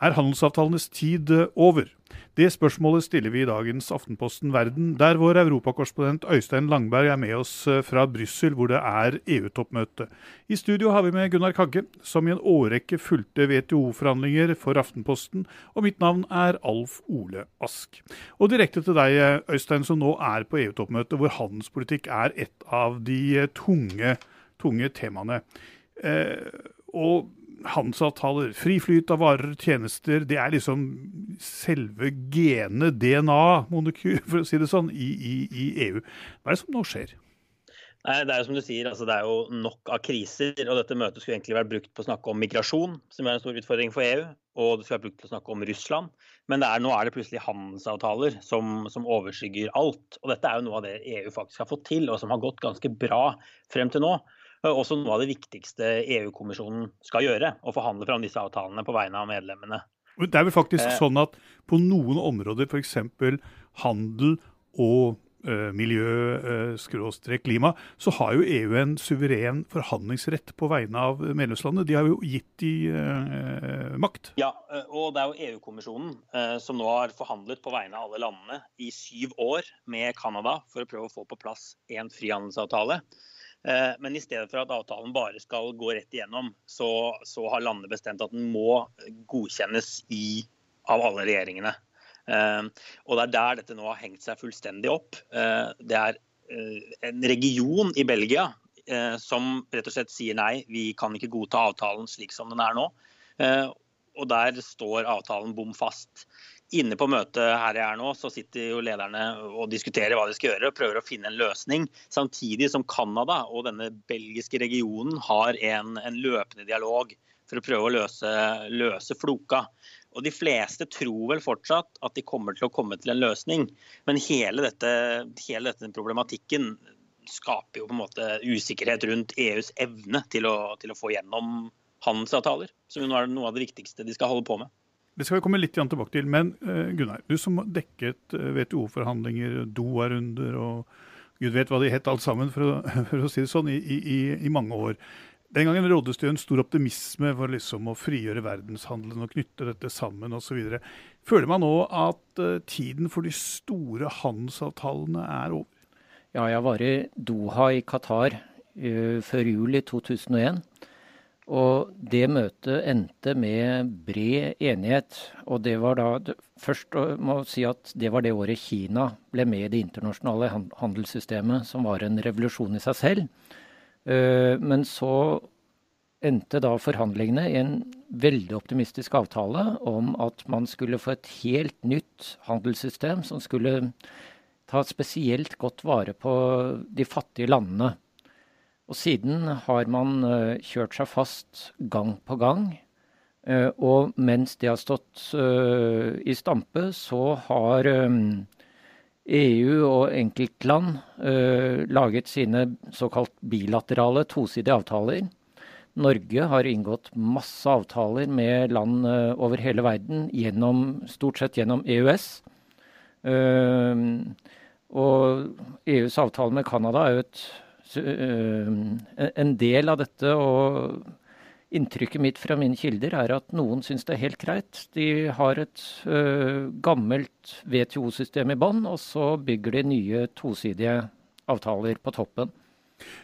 Er handelsavtalenes tid over? Det spørsmålet stiller vi i dagens Aftenposten Verden, der vår europakorrespondent Øystein Langberg er med oss eh, fra Brussel, hvor det er EU-toppmøte. I studio har vi med Gunnar Kagge, som i en årrekke fulgte WTO-forhandlinger for Aftenposten, og mitt navn er Alf Ole Ask. Og direkte til deg, Øystein, som nå er på EU-toppmøtet, hvor handelspolitikk er et av de tunge, tunge temaene. Eh, og handelsavtaler, fri flyt av varer tjenester, det er liksom selve genet, DNA-molekyl, for å si det sånn, i, i, i, EU. Hva er det som nå skjer? Nei, Det er jo som du sier, altså det er jo nok av kriser. og Dette møtet skulle egentlig vært brukt på å snakke om migrasjon, som er en stor utfordring for EU. Og det skulle vært brukt til å snakke om Russland. Men er, nå er det plutselig handelsavtaler som, som, overskygger alt. Og dette er jo noe av det EU faktisk har fått til, og som har gått ganske bra frem til nå også noe av det viktigste EU-kommisjonen skal gjøre. Å forhandle fram disse avtalene på vegne av medlemmene. Det er vel faktisk eh. sånn at på noen områder, f.eks. handel og uh, miljø, uh, skråstrek klima, så har jo EU en suveren forhandlingsrett på vegne av medlemslandene. De har jo gitt de eh, makt. Ja, og det er jo EU-kommisjonen som nå har forhandlet på vegne av alle landene i syv år med Canada for å prøve å få på plass en frihandelsavtale. Eh, men i stedet for at avtalen bare skal gå rett igjennom, så, så har landene bestemt at den må godkjennes i, av alle regjeringene. Eh, og det er der dette nå har hengt seg fullstendig opp. Eh, det er en region i Belgia som rett og slett sier nei, vi kan ikke godta avtalen slik som den er nå. Og der står avtalen bom fast. Inne på møtet her jeg er nå, så sitter jo lederne og diskuterer hva de skal gjøre, og prøver å finne en løsning. Samtidig som Canada og denne belgiske regionen har en, en løpende dialog for å prøve å løse, løse, floka. Og De fleste tror vel fortsatt at de kommer til å komme til en løsning, men hele, dette, hele dette problematikken skaper jo på en måte usikkerhet rundt EUs evne til å, til å få gjennom handelsavtaler, som jo er noe av det viktigste de skal holde på med. Det skal vi komme litt tilbake til. Men uh, Gunnar, du som dekket uh, eh, WTO-forhandlinger, Doha-runder og gud vet hva de het alt sammen, for å, for å si det sånn, i, i, i, mange år. Den gangen råddes det en stor optimisme for liksom å frigjøre verdenshandelen og knytte dette sammen osv. Føler man nå at uh, tiden for de store handelsavtalene er over? Ja, jeg var i Doha i Qatar før jul i 2001. Og det møtet endte med bred enighet. Og det var da Først må jeg si at det var det året Kina ble med i det internasjonale handelssystemet, som var en revolusjon i seg selv. Eh, men så endte da forhandlingene i en veldig optimistisk avtale om at man skulle få et helt nytt handelssystem som skulle ta spesielt godt vare på de fattige landene. Og siden har man uh, kjørt seg fast gang på gang. Uh, og mens det har stått uh, i stampe, så har EU og enkeltland laget sine såkalt bilaterale tosidige avtaler. Norge har inngått masse avtaler med land over hele verden, gjennom, stort sett gjennom EØS. og EUs avtale med Canada er jo et Eh, en del av dette og inntrykket mitt fra mine kilder er at noen syns det er helt greit. De har et uh, gammelt WTO-system i bånn, og så bygger de nye tosidige avtaler på toppen.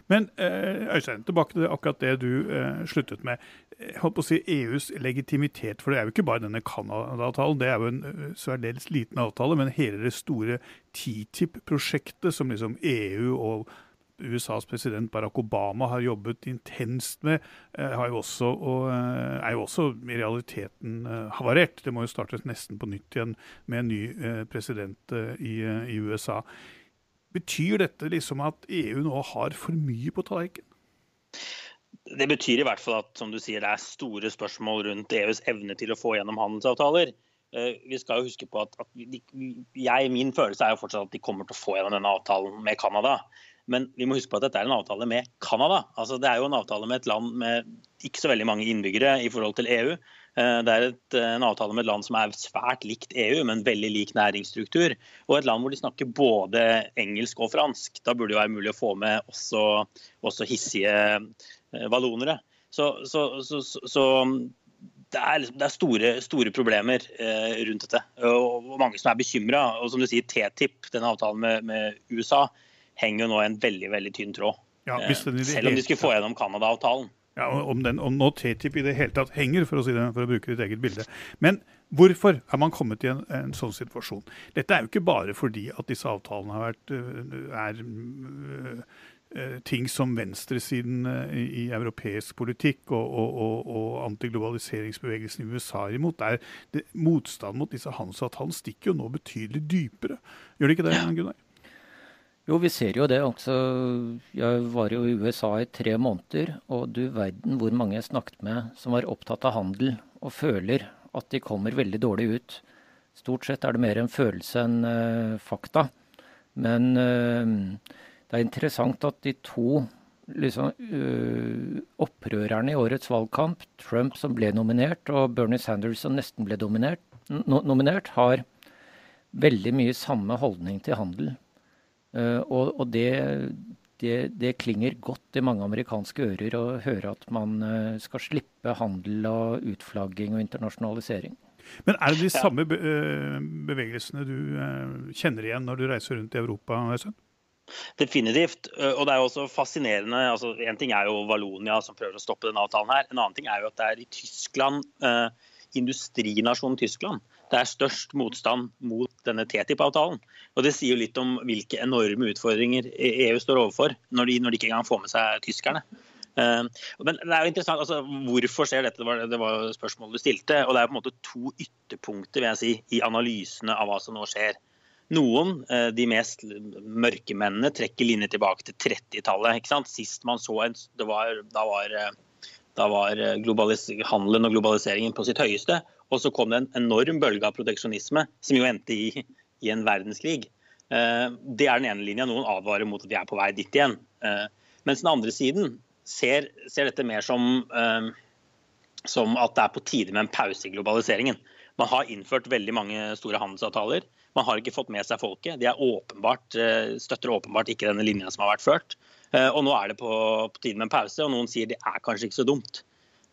Men uh, Øystein, tilbake til akkurat det du sluttet med. Holdt på å si EUs legitimitet, for det er jo ikke bare denne Canada-avtalen. Det er jo en særdeles liten avtale, men hele det store TTIP-prosjektet som liksom EU og USAs president Barack Obama har jobbet intenst med, har jo også, og, eh, er jo også i realiteten eh, havarert. Det må jo startes nesten på nytt igjen med en ny president i, i USA. Betyr dette liksom at EU nå har for mye på tallerkenen? Det betyr i hvert fall at som du sier, det er store spørsmål rundt EUs evne til å få gjennom handelsavtaler. Vi skal jo huske på at, at de, jeg, Min følelse er jo fortsatt at de kommer til å få gjennom denne avtalen med Canada. Men vi må huske på at dette er en avtale med Canada. Altså, det er jo en avtale med et land med ikke så veldig mange innbyggere i forhold til EU. Eh, det er et, en avtale med et land som er svært likt EU, men veldig lik næringsstruktur. Og et land hvor de snakker både engelsk og fransk. Da burde det være mulig å få med også, også hissige eh, vallonere. Så, så, så, så, det er, liksom, det er store, store, problemer eh, rundt dette. Og, mange som er bekymra. Og som du sier, TTIP, denne avtalen med, med, USA, henger jo nå i en veldig veldig tynn tråd. Ja, eh, selv om de skulle få gjennom Canada-avtalen. Ja, om, den, om nå TTIP i det hele tatt henger, for å, si det, for å bruke ditt eget bilde. Men hvorfor er man kommet i en, en, sånn situasjon? Dette er jo ikke bare fordi at disse avtalene har vært, er Eh, ting som venstresiden eh, i, europeisk politikk og, og, og, og antiglobaliseringsbevegelsen i USA er imot. Er det, motstanden mot disse handelsavtalene stikker jo nå betydelig dypere. Gjør det ikke det, Gunnar? Jo, vi ser jo det. Altså, jeg var jo i USA i tre måneder, og du verden hvor mange jeg snakket med som var opptatt av handel, og føler at de kommer veldig dårlig ut. Stort sett er det mer en følelse enn uh, fakta. Men uh, det er interessant at de to liksom, uh, opprørerne i årets valgkamp, Trump som ble nominert, og Bernie Sanders som nesten ble dominert, no, nominert, har veldig mye samme holdning til handel. Uh, og, og det, det, det, klinger godt i mange amerikanske ører å høre at man uh, skal slippe handel og utflagging og internasjonalisering. Men er det de samme bevegelsene du kjenner igjen når du reiser rundt i Europa? Øystein? Definitivt. Og det er jo også fascinerende. altså En ting er jo Valonia som prøver å stoppe denne avtalen her. En annen ting er jo at det er i Tyskland, eh, industrinasjonen Tyskland, det er størst motstand mot denne TTIP-avtalen. Og Det sier jo litt om hvilke enorme utfordringer EU står overfor, når de, når de ikke engang får med seg tyskerne. Uh, men det er jo interessant, altså, Hvorfor skjer dette? Det var, det var spørsmålet du stilte. og Det er på en måte to ytterpunkter vil jeg si, i analysene av hva som nå skjer. Noen, eh, de mest mørke mennene, trekker linjer tilbake til 30-tallet. Sist man så en var, Da var, eh, da var eh, handelen og globaliseringen på sitt høyeste. Og så kom det en enorm bølge av proteksjonisme, som jo endte i, i en verdenskrig. Det er den ene linja. Noen advarer mot at vi er på vei dit igjen. Mens den andre siden ser, ser dette mer som, som at det er på tide med en pause i globaliseringen. Man har innført veldig mange store handelsavtaler. Man har ikke fått med seg folket. De åpenbart, eh, støtter åpenbart ikke denne linja som har vært ført. Eh, og nå er det på, på tide med en pause, og noen sier det er kanskje ikke så dumt.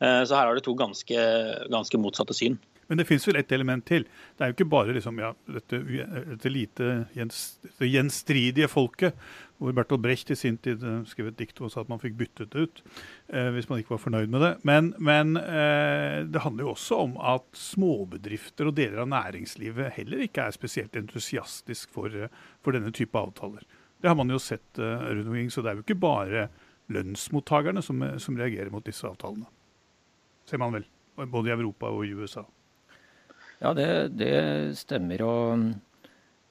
Eh, så her har det to ganske, ganske motsatte syn. Men det fins vel ett element til. Det er jo ikke bare liksom, ja, dette, dette, lite dette gjenstridige folket, hvor Bertolt Brecht i sin tid uh, skrev et dikt og sa at man fikk byttet det ut eh, hvis man ikke var fornøyd med det. Men, men eh, det handler jo også om at småbedrifter og deler av næringslivet heller ikke er spesielt entusiastisk for, for denne type avtaler. Det har man jo sett rundt omkring, så det er jo ikke bare lønnsmottakerne som, som reagerer mot disse avtalene. Ser man vel, både i Europa og i USA. Ja, det, det stemmer. Og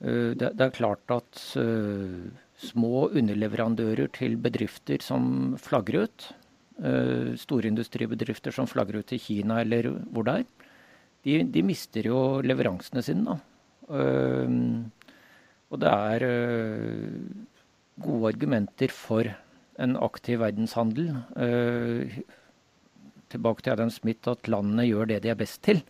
uh, det, det, er klart at uh, små underleverandører til bedrifter som flagger ut, uh, storindustribedrifter som flagger ut til Kina eller hvor det er, de, de mister jo leveransene sine. da. og det er gode argumenter for en aktiv verdenshandel. Tilbake til Adam Smith at landene gjør det de er best til.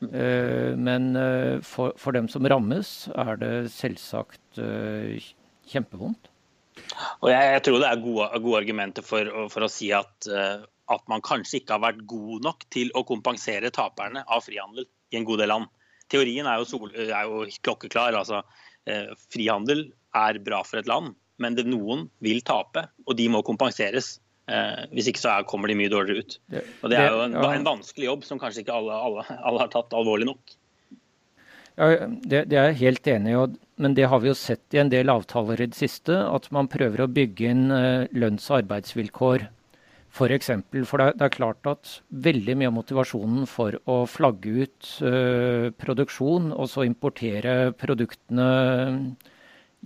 Eh, men eh, for, for, dem som rammes, er det selvsagt eh, kjempevondt. Og jeg, jeg tror det er gode, gode argumenter for, for, å si at, at, man kanskje ikke har vært god nok til å kompensere taperne av frihandel i en god del land. Teorien er jo, sol, er jo klokkeklar. altså Frihandel er bra for et land, men det, noen vil tape, og de må kompenseres. Eh, hvis ikke så er, kommer de mye dårligere ut. Og Det er jo en, en vanskelig jobb som kanskje ikke alle, alle, alle har tatt alvorlig nok. Ja, det, det, er jeg helt enig i, men det har vi jo sett i en del avtaler i det siste. At man prøver å bygge inn uh, lønns- og arbeidsvilkår f.eks. For, eksempel. for det, det, er klart at veldig mye av motivasjonen for å flagge ut uh, produksjon og så importere produktene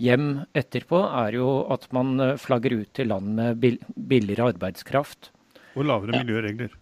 hjem etterpå, er jo at man eh, flagger ut til land med billigere arbeidskraft. Og lavere miljøregler.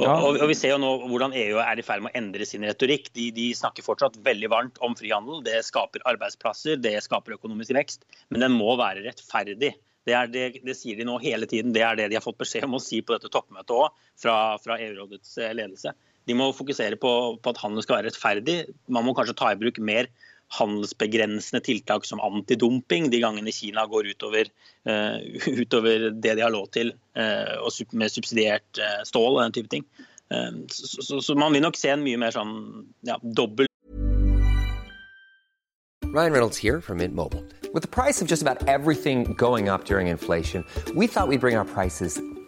Og, og, og, Vi ser jo nå hvordan EU er i ferd med å endre sin retorikk. De, de, snakker fortsatt veldig varmt om frihandel. Det skaper arbeidsplasser, det skaper økonomisk vekst. Men den må være rettferdig. Det, det, det, sier de nå hele tiden. Det er det de har fått beskjed om å si på dette toppmøtet òg, fra, fra EU-rådets eh, ledelse. De må fokusere på, på at handel skal være rettferdig. Man må kanskje ta i bruk mer handelsbegrensende tiltak som antidumping de gangene Kina går utover, uh, utover det de har lov til, uh, med subsidiert uh, stål og den type ting. Så, så, så, man vil nok se en mye mer sånn ja, dobbel Ryan Reynolds here from Mint Mobile. With the price of just about everything going up during inflation, we thought we'd bring our prices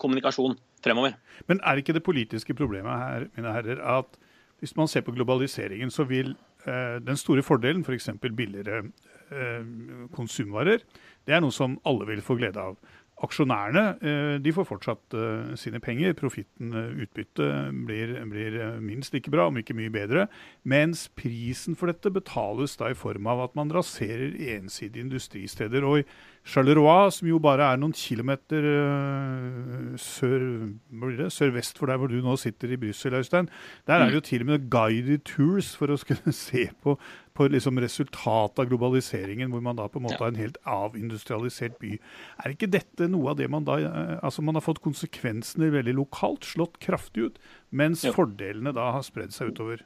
kommunikasjon fremover. Men er ikke det politiske problemet her, mine herrer, at hvis man ser på globaliseringen, så vil eh, den store fordelen, f.eks. For billigere eh, konsumvarer, det er noe som alle vil få glede av. Aksjonærene eh, de får fortsatt eh, sine penger. Profitten, eh, utbyttet, blir, blir minst like bra, om ikke mye bedre. Mens prisen for dette betales da i form av at man raserer ensidige industristeder. Og i Charleroi, som jo bare er noen kilometer sør, sørvest for der hvor du nå sitter i Brussel, Øystein, der er det jo til og med guided tours for å skulle se på på liksom resultatet av globaliseringen, hvor man da på en måte har en helt avindustrialisert by. Er ikke dette noe av det man da eh, Altså man har fått konsekvensene veldig lokalt, slått kraftig ut, mens jo. fordelene da har spredd seg utover?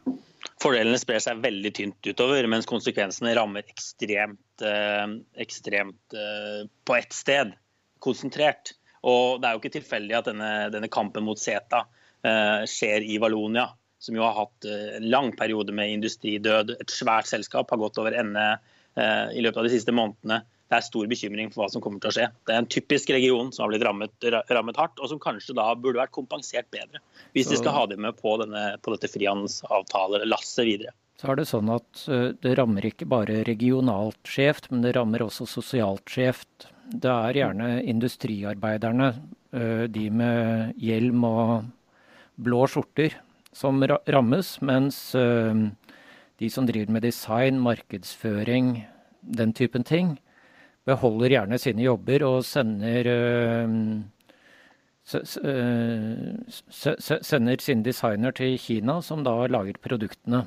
Fordelene sprer seg veldig tynt utover, mens konsekvensene rammer ekstremt, eh, ekstremt eh, på ett sted. Konsentrert. Og det er jo ikke tilfeldig at denne, denne kampen mot CETA eh, skjer i Valonia, som jo har hatt en lang periode med industridød. Et svært selskap har gått over ende i løpet av de siste månedene. Det er stor bekymring for hva som kommer til å skje. Det er en typisk region som har blitt rammet, rammet hardt, og som kanskje da burde vært kompensert bedre. Hvis de skal ha dem med på, denne, på dette frihandelsavtalelasset videre. Så er det sånn at eh, det rammer ikke bare regionalt skjevt, men det rammer også sosialt skjevt. Det er gjerne industriarbeiderne, de med hjelm og blå skjorter, som rammes, mens eh, de som driver med design, markedsføring, den typen ting, beholder gjerne sine jobber og sender eh, sender sin designer til Kina, som da lager produktene.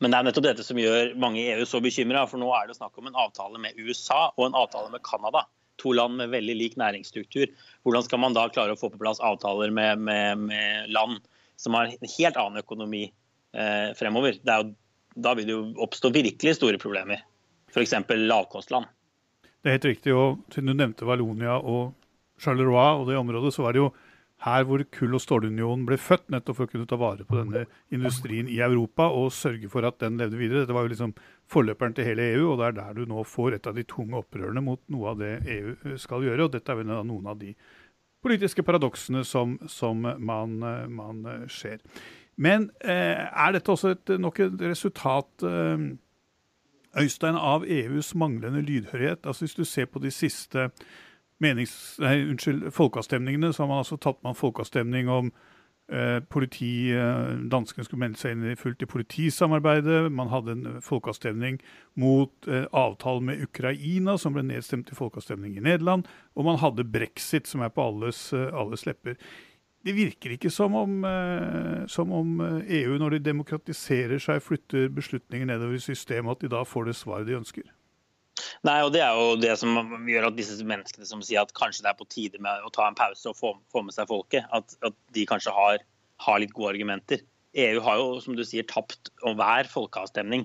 Men det er nettopp dette som gjør mange i EU så bekymra. For nå er det snakk om en avtale med USA og en avtale med Canada. To land med veldig lik næringsstruktur. Hvordan skal man da klare å få på plass avtaler med, med, med land som har en helt annen økonomi eh, fremover. Jo, da vil det jo oppstå virkelig store problemer. F.eks. lavkostland. Det er helt riktig. og Siden du nevnte Valonia og Charleroi og det området, så var det jo her hvor kull- og stålunionen ble født, nettopp for å kunne ta vare på denne industrien i Europa og sørge for at den levde videre. Dette var jo liksom forløperen til hele EU, og det er der du nå får et av de tunge opprørene mot noe av det EU skal gjøre. og Dette er vel noen av de politiske paradoksene som, som man, man, ser. Men eh, er dette også et, nok et resultat eh, Øystein, av EUs manglende lydhørighet? Altså Hvis du ser på de siste menings, nei, unnskyld, folkeavstemningene, så har man altså tatt med en folkeavstemning om eh, politi, eh, Danskene skulle melde seg inn i fullt i politisamarbeidet. Man hadde en folkeavstemning mot eh, avtalen med Ukraina, som ble nedstemt i folkeavstemning i Nederland. Og man hadde brexit, som er på alles, eh, alles lepper. Det virker ikke som om, eh, som om EU, når de demokratiserer seg, flytter beslutninger nedover i systemet, at de da får det svaret de ønsker. Nei, og Det er jo det som gjør at disse menneskene som sier at kanskje det er på tide med å ta en pause og få, få med seg folket, at, at de kanskje har, har, litt gode argumenter. EU har jo som du sier, tapt hver folkeavstemning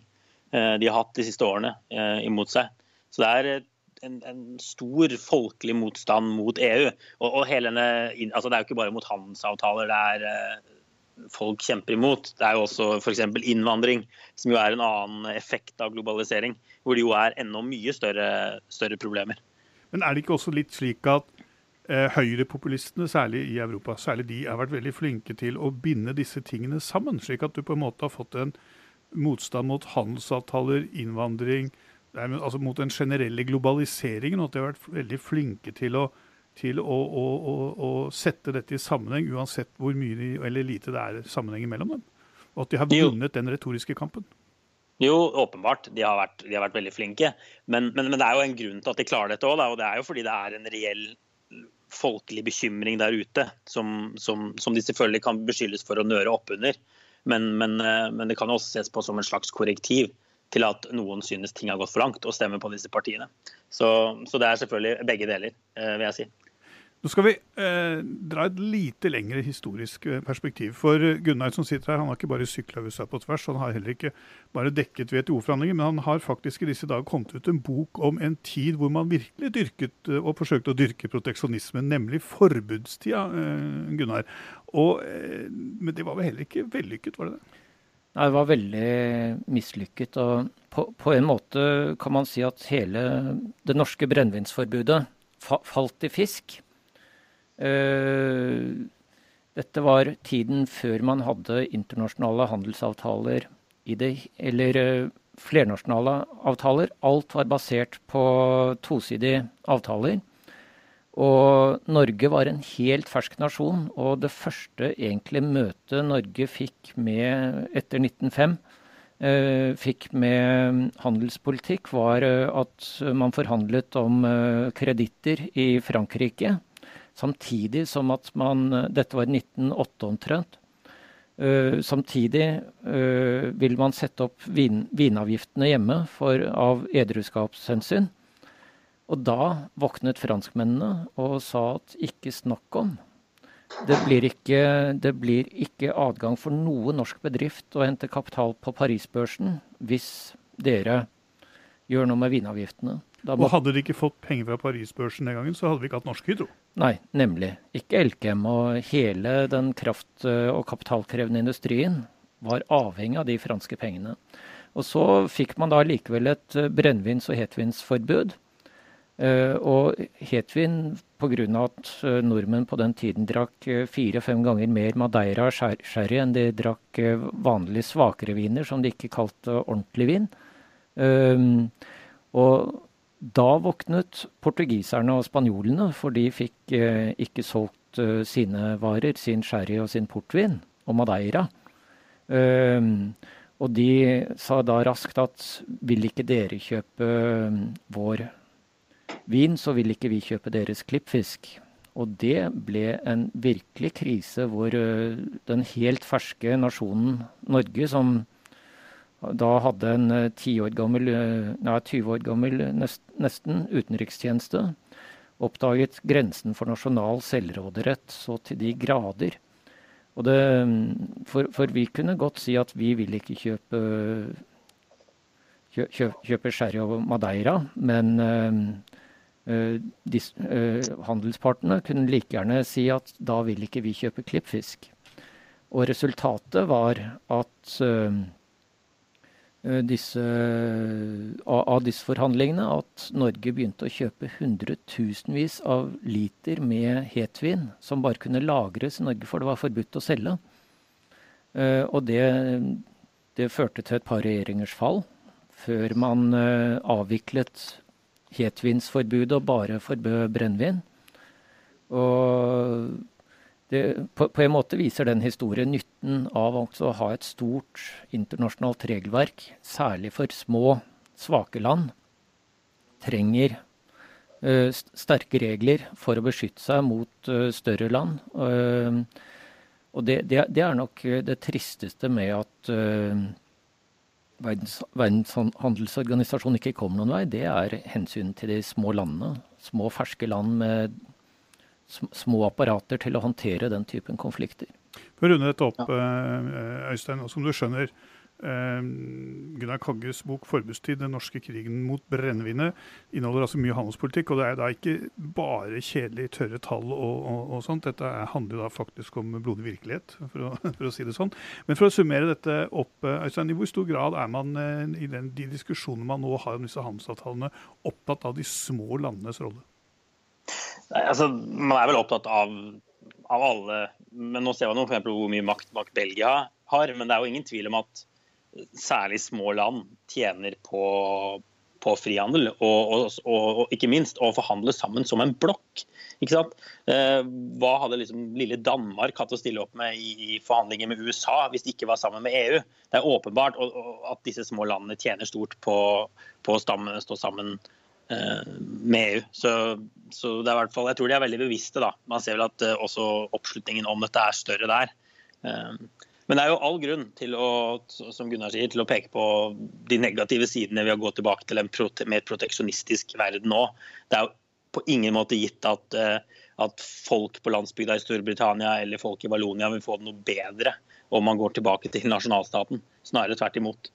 eh, de har hatt de siste årene eh, imot seg. Så det er en, en stor folkelig motstand mot EU. Og, og denne, altså Det er jo ikke bare mot handelsavtaler det er eh, folk kjemper imot. Det er jo også f.eks. innvandring, som jo er en annen effekt av globalisering. Hvor det jo er enda mye større, større problemer. Men er det ikke også litt slik at eh, høyrepopulistene, særlig i Europa, særlig de har vært veldig flinke til å binde disse tingene sammen? Slik at du på en måte har fått en motstand mot handelsavtaler, innvandring, altså mot den generelle globaliseringen, og at de har vært veldig flinke til å til å, å, å, sette dette i sammenheng, uansett hvor mye eller lite det er sammenheng mellom dem. Og at de har vunnet den retoriske kampen. Jo, åpenbart. De har vært, de har vært veldig flinke. Men, men, men, det er jo en grunn til at de klarer dette òg. Og det er jo fordi det er en reell folkelig bekymring der ute, som, som, som de selvfølgelig kan beskyldes for å nøre oppunder. Men, men, eh, men det kan også ses på som en slags korrektiv til at noen synes ting har gått for langt, og stemmer på disse partiene. Så, så det er selvfølgelig begge deler, eh, vil jeg si. Nå skal vi eh, dra et lite lengre historisk eh, perspektiv. For eh, Gunnar som sitter her, han har ikke bare sykla USA på tvers, han har heller ikke bare dekket WTO-forhandlinger, men han har faktisk i disse dager kommet ut en bok om en tid hvor man virkelig dyrket og forsøkte å dyrke proteksjonismen, nemlig forbudstida, Gunnar. Og, men det var vel heller ikke vellykket, var det det? Nei, det var veldig mislykket. Og på, på, en måte kan man si at hele det norske brennevinsforbudet falt i fisk. Uh, dette var tiden før man hadde internasjonale handelsavtaler i det, eller uh, flernasjonale avtaler. Alt var basert på tosidige avtaler. Og Norge var en helt fersk nasjon, og det første egentlig møtet Norge fikk med etter 1905, eh, fikk med handelspolitikk, var at man forhandlet om kreditter i Frankrike. Samtidig som at man Dette var 1908 omtrent. Uh, samtidig uh, vil man sette opp vin, vinavgiftene hjemme for, av edruskapshensyn. Og da våknet franskmennene og sa at ikke snakk om. Det blir, ikke, det blir ikke adgang for noe norsk bedrift å hente kapital på Parisbørsen hvis dere gjør noe med vinavgiftene. Må... Og hadde de ikke fått penger fra Parisbørsen den gangen, så hadde vi ikke hatt Norsk Hydro. Nei, nemlig. Ikke Elkem. Og hele den kraft- og kapitalkrevende industrien var avhengig av de franske pengene. Og så fikk man da likevel et brennevins- og hetvinsforbud. Uh, og hetvin, pga. at uh, nordmenn på den tiden drakk uh, fire-fem ganger mer Madeira sherry enn de drakk vanlig svakere viner, som de ikke kalte ordentlig vin. og da våknet portugiserne og spanjolene, for de fikk eh, ikke solgt eh, sine varer, sin sherry og sin portvin, og madeira. Um, og de sa da raskt at vil ikke dere kjøpe uh, vår vin, så vil ikke vi kjøpe deres klippfisk. Og det ble en virkelig krise hvor uh, den helt ferske nasjonen Norge, som da hadde en eh, ti år gammel, eh, nei, 20 år gammel nest, nesten utenrikstjeneste oppdaget grensen for nasjonal selvråderett så til de grader. Og det, for, for, vi kunne godt si at vi vil ikke kjøpe, kjø, kjøpe sherry og madeira, men handelspartene kunne like gjerne si at da vil ikke vi kjøpe klippfisk. Og resultatet var at Eh, disse, av disse forhandlingene at Norge begynte å kjøpe hundretusenvis av liter med hetvin som bare kunne lagres i Norge, for det var forbudt å selge. Eh, og det, det førte til et par regjeringers fall, før man eh, avviklet hetvinsforbudet og bare forbød brennevin. Det, på, på, en måte viser den historien nytten av å ha et stort internasjonalt regelverk, særlig for små, svake land. Trenger uh, sterke regler for å beskytte seg mot uh, større land. Uh, og det, det, det, er nok det tristeste med at Verdens, Verdens handelsorganisasjon ikke kommer noen vei. Det er hensynet til de små landene. Små, ferske land med små apparater til å håndtere den typen konflikter. For å runde dette opp, ja. Øystein, og som du skjønner, Gunnar Kagges bok 'Forbudstid den norske krigen mot brennevinet' inneholder altså mye handelspolitikk. Og det er da ikke bare kjedelig tørre tall og, og, og sånt. Dette handler da faktisk om blodig virkelighet, for å, for å, si det sånn. Men for å summere dette opp, Øystein, i hvor stor grad er man i den, de diskusjonene man nå har om disse handelsavtalene, opptatt av de små landenes rolle? Nei, altså, man er vel opptatt av, av alle Men nå ser man f.eks. hvor mye makt, bak Belgia har. Men det er jo ingen tvil om at særlig små land tjener på, på frihandel. Og, og, og, ikke minst å forhandle sammen som en blokk. Eh, hva hadde liksom lille Danmark hatt å stille opp med i, i forhandlinger med USA hvis de ikke var sammen med EU? Det er åpenbart at disse små landene tjener stort på, på å stå sammen Eh, med EU. Så, så, det er hvert fall, jeg tror de er veldig bevisste. da. Man ser vel at eh, også oppslutningen om dette er større der. Um, men det er jo all grunn til å som Gunnar sier, til å peke på de negative sidene ved å gå tilbake til en prote mer proteksjonistisk verden nå. Det er jo på ingen måte gitt at, uh, at folk på landsbygda i Storbritannia eller folk i Vallonia vil få det noe bedre om man går tilbake til nasjonalstaten. Snarere tvert imot.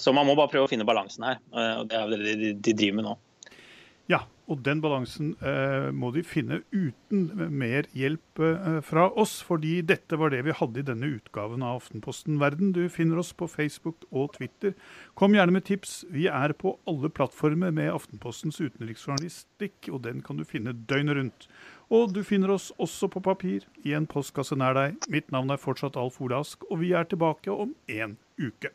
Så man må bare prøve å finne balansen her. og Det er det de driver med nå. Og den balansen eh, må de finne uten mer hjelp eh, fra oss. Fordi dette var det vi hadde i denne utgaven av Aftenposten Verden. Du finner oss på Facebook og Twitter. Kom gjerne med tips. Vi er på alle plattformer med Aftenpostens utenriksjournalistikk, og den kan du finne døgnet rundt. Og du finner oss også på papir i en postkasse nær deg. Mitt navn er fortsatt Alf Olask, og vi er tilbake om en uke.